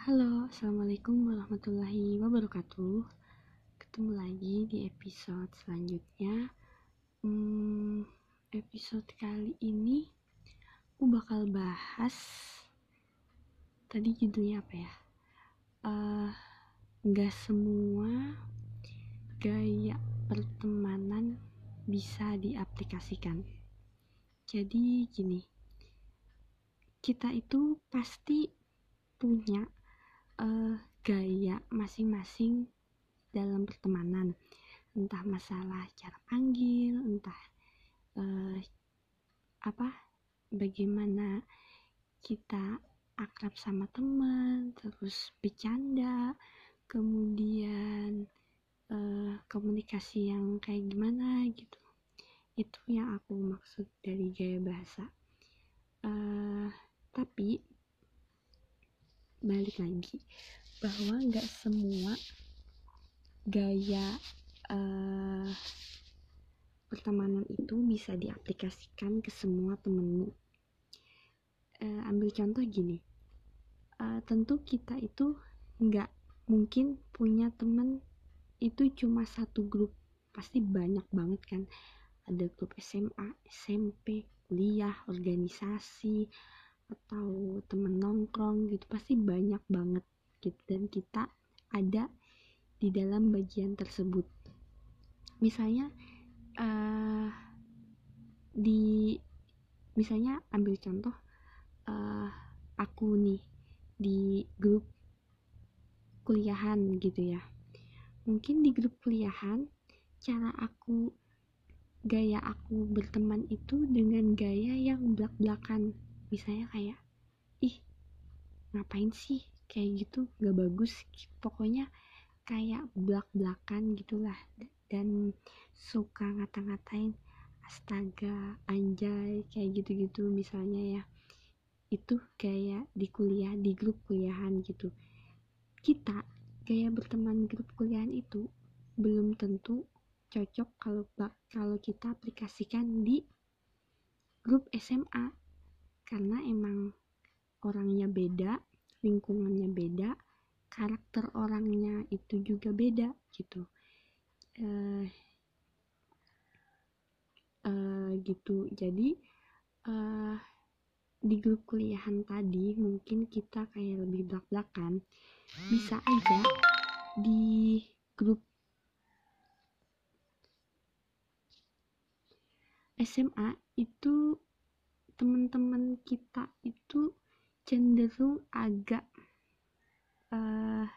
Halo, Assalamualaikum warahmatullahi wabarakatuh. Ketemu lagi di episode selanjutnya. Hmm, Episode kali ini Aku bakal bahas Tadi judulnya apa ya? Uh, gak semua gaya pertemanan bisa diaplikasikan. Jadi gini Kita itu pasti punya uh, gaya masing-masing dalam pertemanan. Entah masalah cara panggil entah uh, apa bagaimana kita akrab sama teman terus bercanda kemudian uh, komunikasi yang kayak gimana gitu. Itu yang aku maksud dari gaya bahasa. Uh, tapi balik lagi bahwa nggak semua gaya uh, pertemanan itu bisa diaplikasikan ke semua temenmu. Uh, ambil contoh gini uh, tentu kita itu nggak mungkin punya temen itu cuma satu grup. Pasti banyak banget kan. Ada grup SMA, SMP, kuliah, organisasi, atau temen nongkrong gitu pasti banyak banget gitu. Dan kita ada di dalam bagian tersebut. Misalnya uh, di misalnya ambil contoh uh, aku nih di grup kuliahan gitu ya. Mungkin di grup kuliahan cara aku gaya aku berteman itu dengan gaya yang belak-belakan misalnya kayak ih ngapain sih? Kayak gitu gak bagus. Pokoknya kayak belak-belakan gitulah. Dan suka ngata-ngatain astaga anjay kayak gitu-gitu misalnya ya. Itu kayak di kuliah di grup kuliahan gitu. Kita gaya berteman grup kuliahan itu belum tentu cocok kalau kalau kita aplikasikan di grup SMA karena emang orangnya beda lingkungannya beda karakter orangnya itu juga beda gitu. Uh, uh, gitu. Jadi uh, di grup kuliahan tadi mungkin kita kayak lebih belak-belakan. Bisa aja di grup SMA itu teman-teman kita itu cenderung agak uh,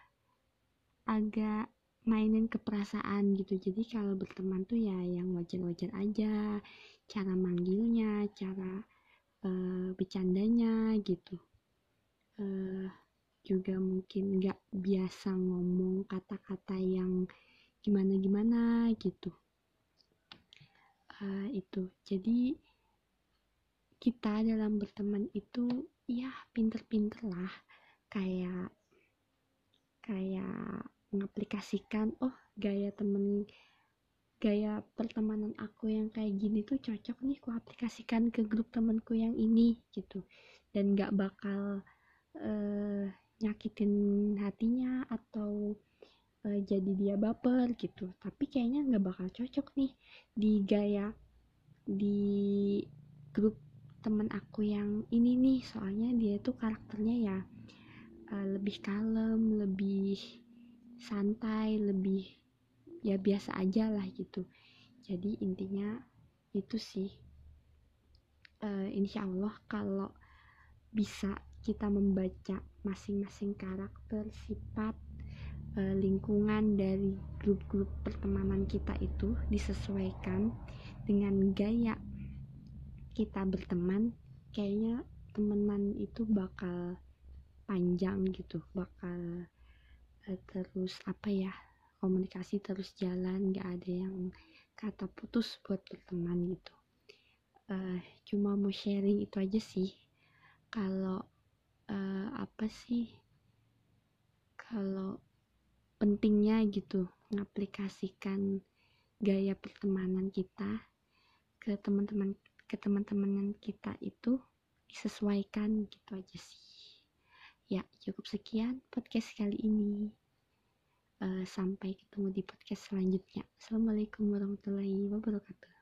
agak mainin ke perasaan gitu. Jadi kalau berteman tuh ya yang wajar-wajar aja cara manggilnya cara uh, bercandanya gitu. Uh, juga mungkin nggak biasa ngomong kata-kata yang gimana-gimana gitu. Uh, itu. Jadi kita dalam berteman itu ya pinter-pinter lah kayak kayak mengaplikasikan oh gaya temen gaya pertemanan aku yang kayak gini tuh cocok nih ku aplikasikan ke grup temenku yang ini gitu. Dan gak bakal uh, nyakitin hatinya atau uh, jadi dia baper gitu. Tapi kayaknya nggak bakal cocok nih di gaya di grup temen aku yang ini nih soalnya dia tuh karakternya ya uh, lebih kalem lebih santai lebih ya biasa aja lah gitu. Jadi intinya itu sih uh, insya Allah kalau bisa kita membaca masing-masing karakter sifat uh, lingkungan dari grup-grup pertemanan kita itu disesuaikan dengan gaya kita berteman kayaknya temenan itu bakal panjang gitu bakal uh, terus apa ya komunikasi terus jalan gak ada yang kata putus buat berteman gitu. Uh, cuma mau sharing itu aja sih. Kalau uh, apa sih kalau pentingnya gitu mengaplikasikan gaya pertemanan kita ke teman-teman ke teman-teman kita itu disesuaikan gitu aja sih. Ya cukup sekian podcast kali ini. Uh, sampai ketemu di podcast selanjutnya. Assalamualaikum warahmatullahi wabarakatuh